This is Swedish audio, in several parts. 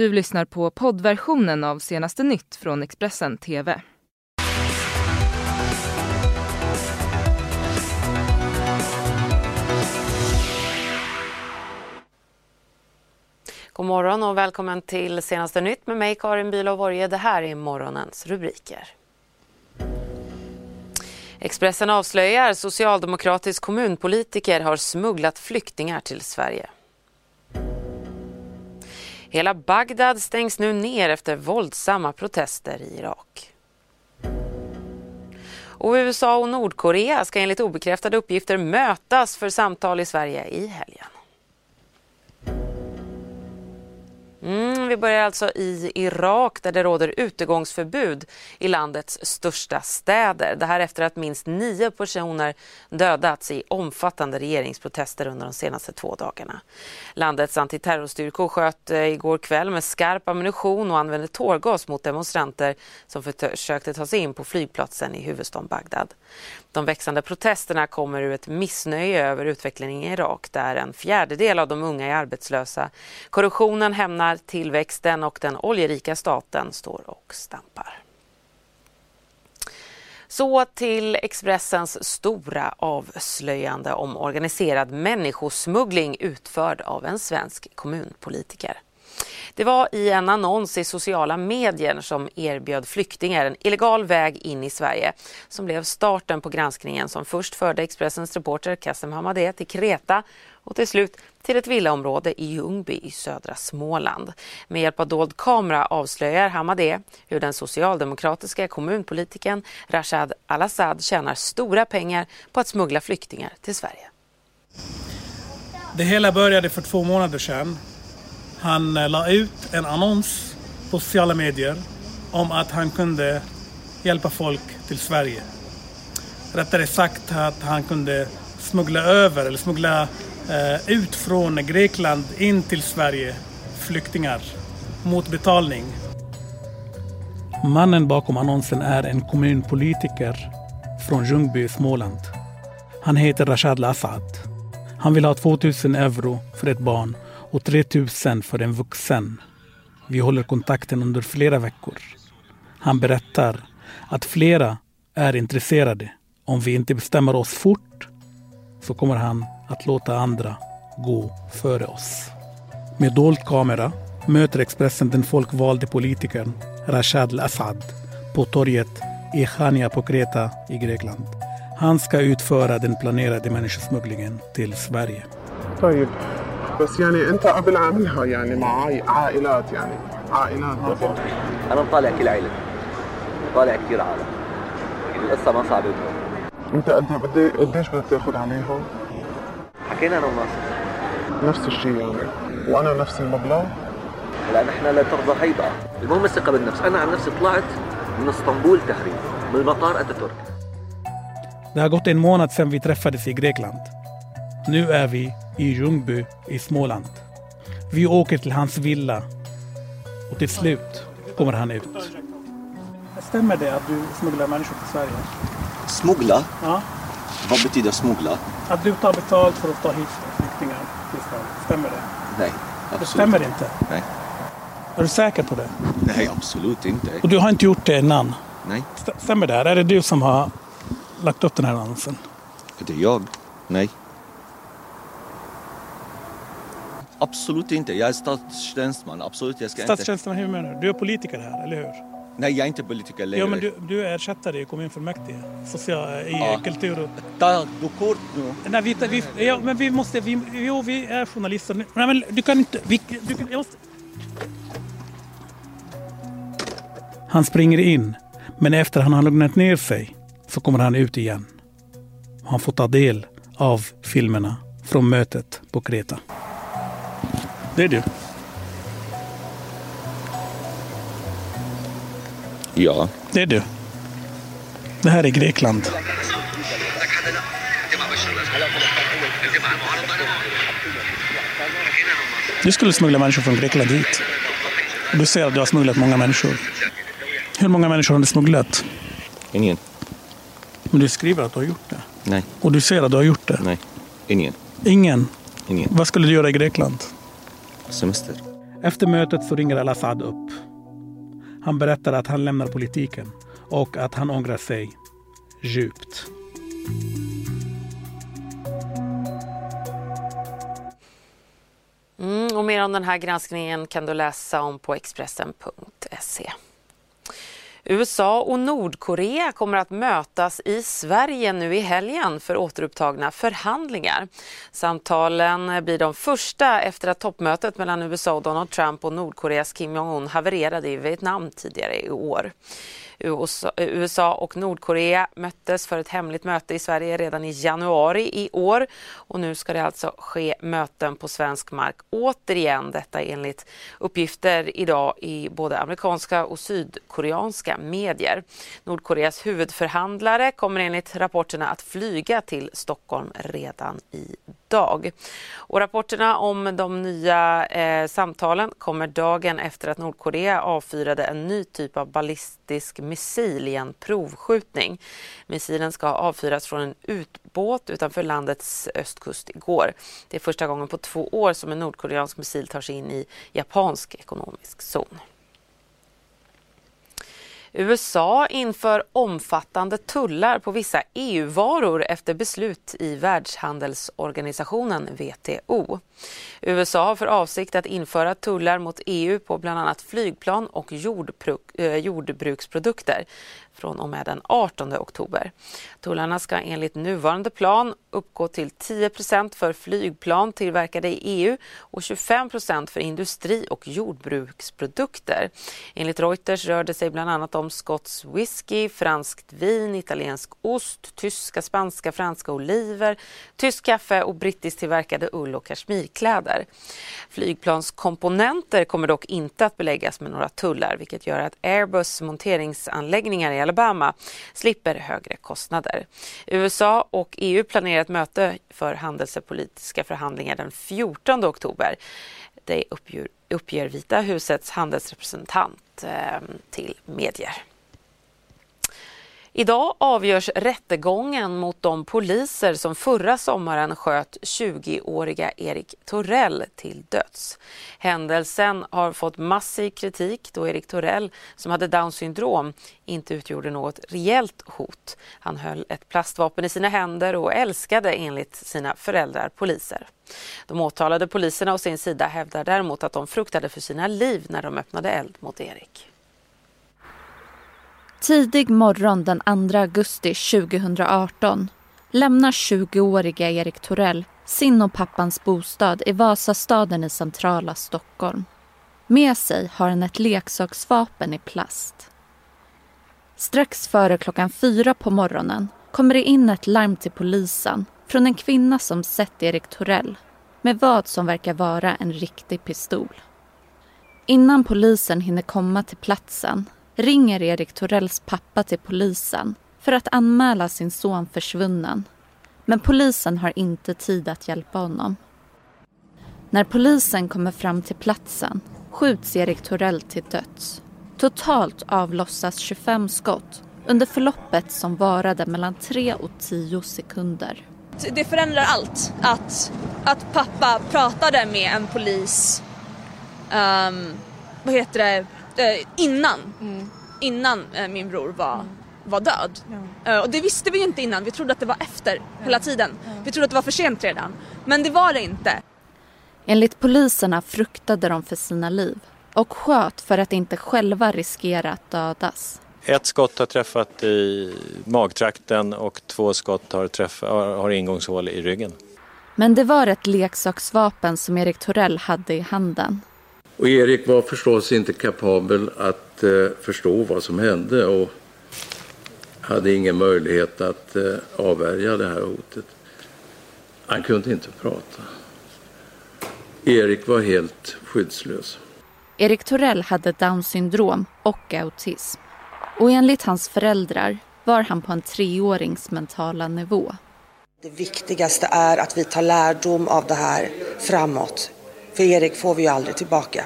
Du lyssnar på poddversionen av senaste nytt från Expressen TV. God morgon och välkommen till senaste nytt med mig Karin Bülow Vorge. Det här är morgonens rubriker. Expressen avslöjar socialdemokratisk kommunpolitiker har smugglat flyktingar till Sverige. Hela Bagdad stängs nu ner efter våldsamma protester i Irak. Och USA och Nordkorea ska enligt obekräftade uppgifter mötas för samtal i Sverige i helgen. Mm, vi börjar alltså i Irak där det råder utegångsförbud i landets största städer. Det här efter att minst nio personer dödats i omfattande regeringsprotester under de senaste två dagarna. Landets antiterrorstyrkor sköt eh, igår kväll med skarp ammunition och använde tårgas mot demonstranter som försökte ta sig in på flygplatsen i huvudstaden Bagdad. De växande protesterna kommer ur ett missnöje över utvecklingen i Irak där en fjärdedel av de unga är arbetslösa. Korruptionen hämnar tillväxten och den oljerika staten står och stampar. Så till Expressens stora avslöjande om organiserad människosmuggling utförd av en svensk kommunpolitiker. Det var i en annons i sociala medier som erbjöd flyktingar en illegal väg in i Sverige som blev starten på granskningen som först förde Expressens reporter Kassem Hamadeh till Kreta och till slut till ett villaområde i Ljungby i södra Småland. Med hjälp av dold kamera avslöjar Hamadeh hur den socialdemokratiska kommunpolitiken Rashad Al-Assad tjänar stora pengar på att smuggla flyktingar till Sverige. Det hela började för två månader sedan han eh, la ut en annons på sociala medier om att han kunde hjälpa folk till Sverige. Rättare sagt att han kunde smuggla över eller smuggla eh, ut från Grekland in till Sverige flyktingar mot betalning. Mannen bakom annonsen är en kommunpolitiker från Ljungby, i Småland. Han heter Rashad Lassad. Han vill ha 2000 euro för ett barn och 3000 för en vuxen. Vi håller kontakten under flera veckor. Han berättar att flera är intresserade. Om vi inte bestämmer oss fort så kommer han att låta andra gå före oss. Med dold kamera möter Expressen den folkvalde politikern Rashad al-Assad på torget i Chania på Kreta i Grekland. Han ska utföra den planerade människosmugglingen till Sverige. بس يعني انت قبل عاملها يعني مع عائلات يعني. عائلات. أنا مطالع كل عائلة. مطالع كثير عالم القصة ما صعبة. انت قد قديش بدك تأخذ عليهم؟ حكينا أنا وناصر نفس الشيء يعني. وأنا نفس المبلغ؟ هلا نحن لا ترضى هيدا المهم الثقة بالنفس أنا عن نفسي طلعت من اسطنبول تهريب من مطار أتاتورك. Det har gått en månad sedan vi träffades i Grekland. Nu är vi i Ljungby i Småland. Vi åker till hans villa och till slut kommer han ut. Stämmer det att du smugglar människor till Sverige? Smuggla? Ja. Vad betyder smuggla? Att du tar betalt för att ta hit flyktingar till Sverige. Stämmer det? Nej, Det absolut stämmer inte. Nej. Är du säker på det? Nej, absolut inte. Och du har inte gjort det innan? Nej, St- Stämmer det? Är det du som har lagt upp den här annonsen? är det jag? Nej. Absolut inte. Jag är statstjänsteman. Absolut, jag ska inte... Statstjänsteman, hur menar du? Du är politiker här, eller hur? Nej, jag är inte politiker längre. Ja, men du, du är ersättare i kommunfullmäktige. Social, I Ja. kultur. Ta du kort nu. Nej, vi, vi, ja, men vi måste... Vi, jo, vi är journalister. Nej, men du kan inte... Vi, du kan, jag måste... Han springer in, men efter han har lugnat ner sig så kommer han ut igen. Han får ta del av filmerna från mötet på Kreta. Det är du. Ja. Det är du. Det här är Grekland. Du skulle smuggla människor från Grekland hit. Du säger att du har smugglat många människor. Hur många människor har du smugglat? Ingen. Men du skriver att du har gjort det. Nej. Och du säger att du har gjort det. Nej. Ingen. Ingen. Ingen. Vad skulle du göra i Grekland? Semester. Efter mötet så ringer Al-Assad upp. Han berättar att han lämnar politiken och att han ångrar sig djupt. Mm, och mer om den här granskningen kan du läsa om på Expressen.se. USA och Nordkorea kommer att mötas i Sverige nu i helgen för återupptagna förhandlingar. Samtalen blir de första efter att toppmötet mellan USA och Donald Trump och Nordkoreas Kim Jong-Un havererade i Vietnam tidigare i år. USA och Nordkorea möttes för ett hemligt möte i Sverige redan i januari i år och nu ska det alltså ske möten på svensk mark återigen. Detta enligt uppgifter idag i både amerikanska och sydkoreanska medier. Nordkoreas huvudförhandlare kommer enligt rapporterna att flyga till Stockholm redan i dag. Och rapporterna om de nya eh, samtalen kommer dagen efter att Nordkorea avfyrade en ny typ av ballistisk missil i en provskjutning. Missilen ska ha avfyrats från en utbåt utanför landets östkust igår. Det är första gången på två år som en nordkoreansk missil tar sig in i japansk ekonomisk zon. USA inför omfattande tullar på vissa EU-varor efter beslut i Världshandelsorganisationen WTO. USA har för avsikt att införa tullar mot EU på bland annat flygplan och eh, jordbruksprodukter från och med den 18 oktober. Tullarna ska enligt nuvarande plan uppgå till 10% för flygplan tillverkade i EU och 25% för industri och jordbruksprodukter. Enligt Reuters rör det sig bland annat om skotsk whisky, franskt vin, italiensk ost, tyska, spanska, franska oliver, tysk kaffe och brittiskt tillverkade ull och kashmirkläder. Flygplanskomponenter kommer dock inte att beläggas med några tullar vilket gör att Airbus monteringsanläggningar i Alabama slipper högre kostnader. USA och EU planerar ett möte för handelspolitiska förhandlingar den 14 oktober. Det uppger, uppger Vita husets handelsrepresentant eh, till medier. Idag avgörs rättegången mot de poliser som förra sommaren sköt 20-åriga Erik Torell till döds. Händelsen har fått massiv kritik då Erik Torell, som hade Downs syndrom, inte utgjorde något reellt hot. Han höll ett plastvapen i sina händer och älskade enligt sina föräldrar poliser. De åtalade poliserna å sin sida hävdar däremot att de fruktade för sina liv när de öppnade eld mot Erik. Tidig morgon den 2 augusti 2018 lämnar 20-åriga Erik Torell sin och pappans bostad i Vasastaden i centrala Stockholm. Med sig har han ett leksaksvapen i plast. Strax före klockan fyra på morgonen kommer det in ett larm till polisen från en kvinna som sett Erik Torell med vad som verkar vara en riktig pistol. Innan polisen hinner komma till platsen ringer Erik Torells pappa till polisen för att anmäla sin son försvunnen. Men polisen har inte tid att hjälpa honom. När polisen kommer fram till platsen skjuts Erik Torell till döds. Totalt avlossas 25 skott under förloppet som varade mellan 3 och 10 sekunder. Det förändrar allt att, att pappa pratade med en polis um, vad heter det, uh, innan. Mm innan eh, min bror var, mm. var död. Ja. Eh, och det visste vi ju inte innan, vi trodde att det var efter ja. hela tiden. Ja. Vi trodde att det var för sent redan. Men det var det inte. Enligt poliserna fruktade de för sina liv och sköt för att inte själva riskera att dödas. Ett skott har träffat i magtrakten och två skott har, träffat, har ingångshål i ryggen. Men det var ett leksaksvapen som Erik Torell hade i handen. Och Erik var förstås inte kapabel att eh, förstå vad som hände och hade ingen möjlighet att eh, avvärja det här hotet. Han kunde inte prata. Erik var helt skyddslös. Erik Torell hade Downs syndrom och autism. Och enligt hans föräldrar var han på en treårings mentala nivå. Det viktigaste är att vi tar lärdom av det här framåt för Erik får vi ju aldrig tillbaka.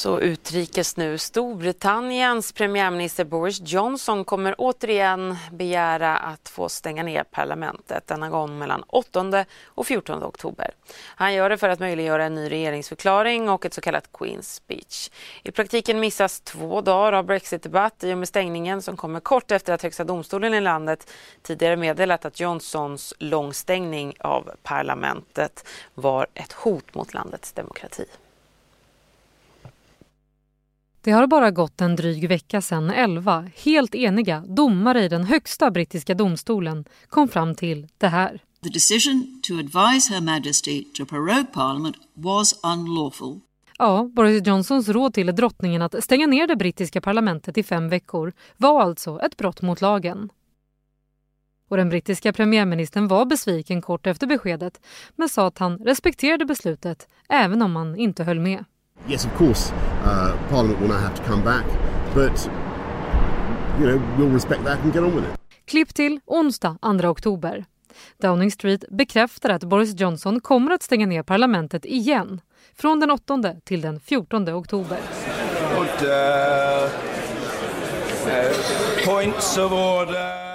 Så utrikes nu. Storbritanniens premiärminister Boris Johnson kommer återigen begära att få stänga ner parlamentet, denna gång mellan 8 och 14 oktober. Han gör det för att möjliggöra en ny regeringsförklaring och ett så kallat Queen's speech. I praktiken missas två dagar av brexitdebatt i och med stängningen som kommer kort efter att Högsta domstolen i landet tidigare meddelat att Johnsons långstängning av parlamentet var ett hot mot landets demokrati. Det har bara gått en dryg vecka sedan elva helt eniga domare i den högsta brittiska domstolen kom fram till det här. The decision to advise Her Majesty to prorogue Parliament was unlawful. Ja, Boris Johnsons råd till drottningen att stänga ner det brittiska parlamentet i fem veckor var alltså ett brott mot lagen. Och den brittiska premiärministern var besviken kort efter beskedet men sa att han respekterade beslutet även om han inte höll med. Yes, of course, uh, Parliament will now have to come back, but you know we'll respect that and get on with it. Klipp till onsdag 2 oktober. Downing Street bekräftar att Boris Johnson kommer att stänga ner parlamentet igen från den 8 till den 14 oktober. Och, uh, points of order.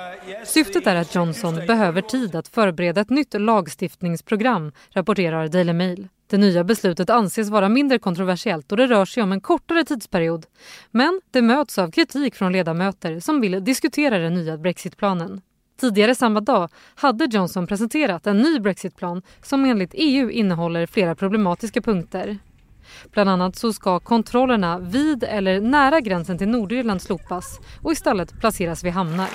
Syftet är att Johnson behöver tid att förbereda ett nytt lagstiftningsprogram, rapporterar Daily Mail. Det nya beslutet anses vara mindre kontroversiellt och det rör sig om en kortare tidsperiod. Men det möts av kritik från ledamöter som vill diskutera den nya brexitplanen. Tidigare samma dag hade Johnson presenterat en ny brexitplan som enligt EU innehåller flera problematiska punkter. Bland annat så ska kontrollerna vid eller nära gränsen till Nordirland slopas och istället placeras vid hamnar.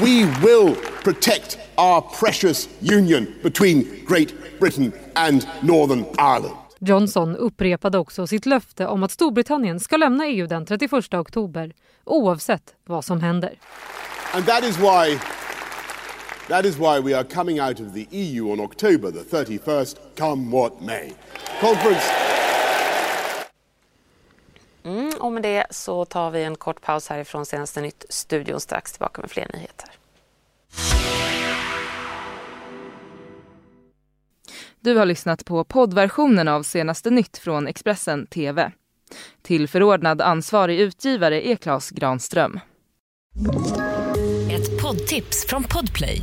We will protect our precious union between Great Britain and Northern Ireland. Johnson upprepade också sitt löfte om att Storbritannien ska lämna EU den 31 oktober oavsett vad som händer. And that is why that is why we are coming out of the EU on October the 31st come what may. Conference Mm, och med det så tar vi en kort paus härifrån Senaste Nytt studion strax tillbaka med fler nyheter. Du har lyssnat på poddversionen av Senaste Nytt från Expressen TV. Till förordnad ansvarig utgivare är Klas Granström. Ett poddtips från Podplay.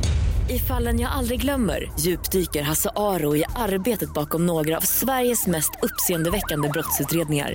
I fallen jag aldrig glömmer djupdyker Hasse Aro i arbetet bakom några av Sveriges mest uppseendeväckande brottsutredningar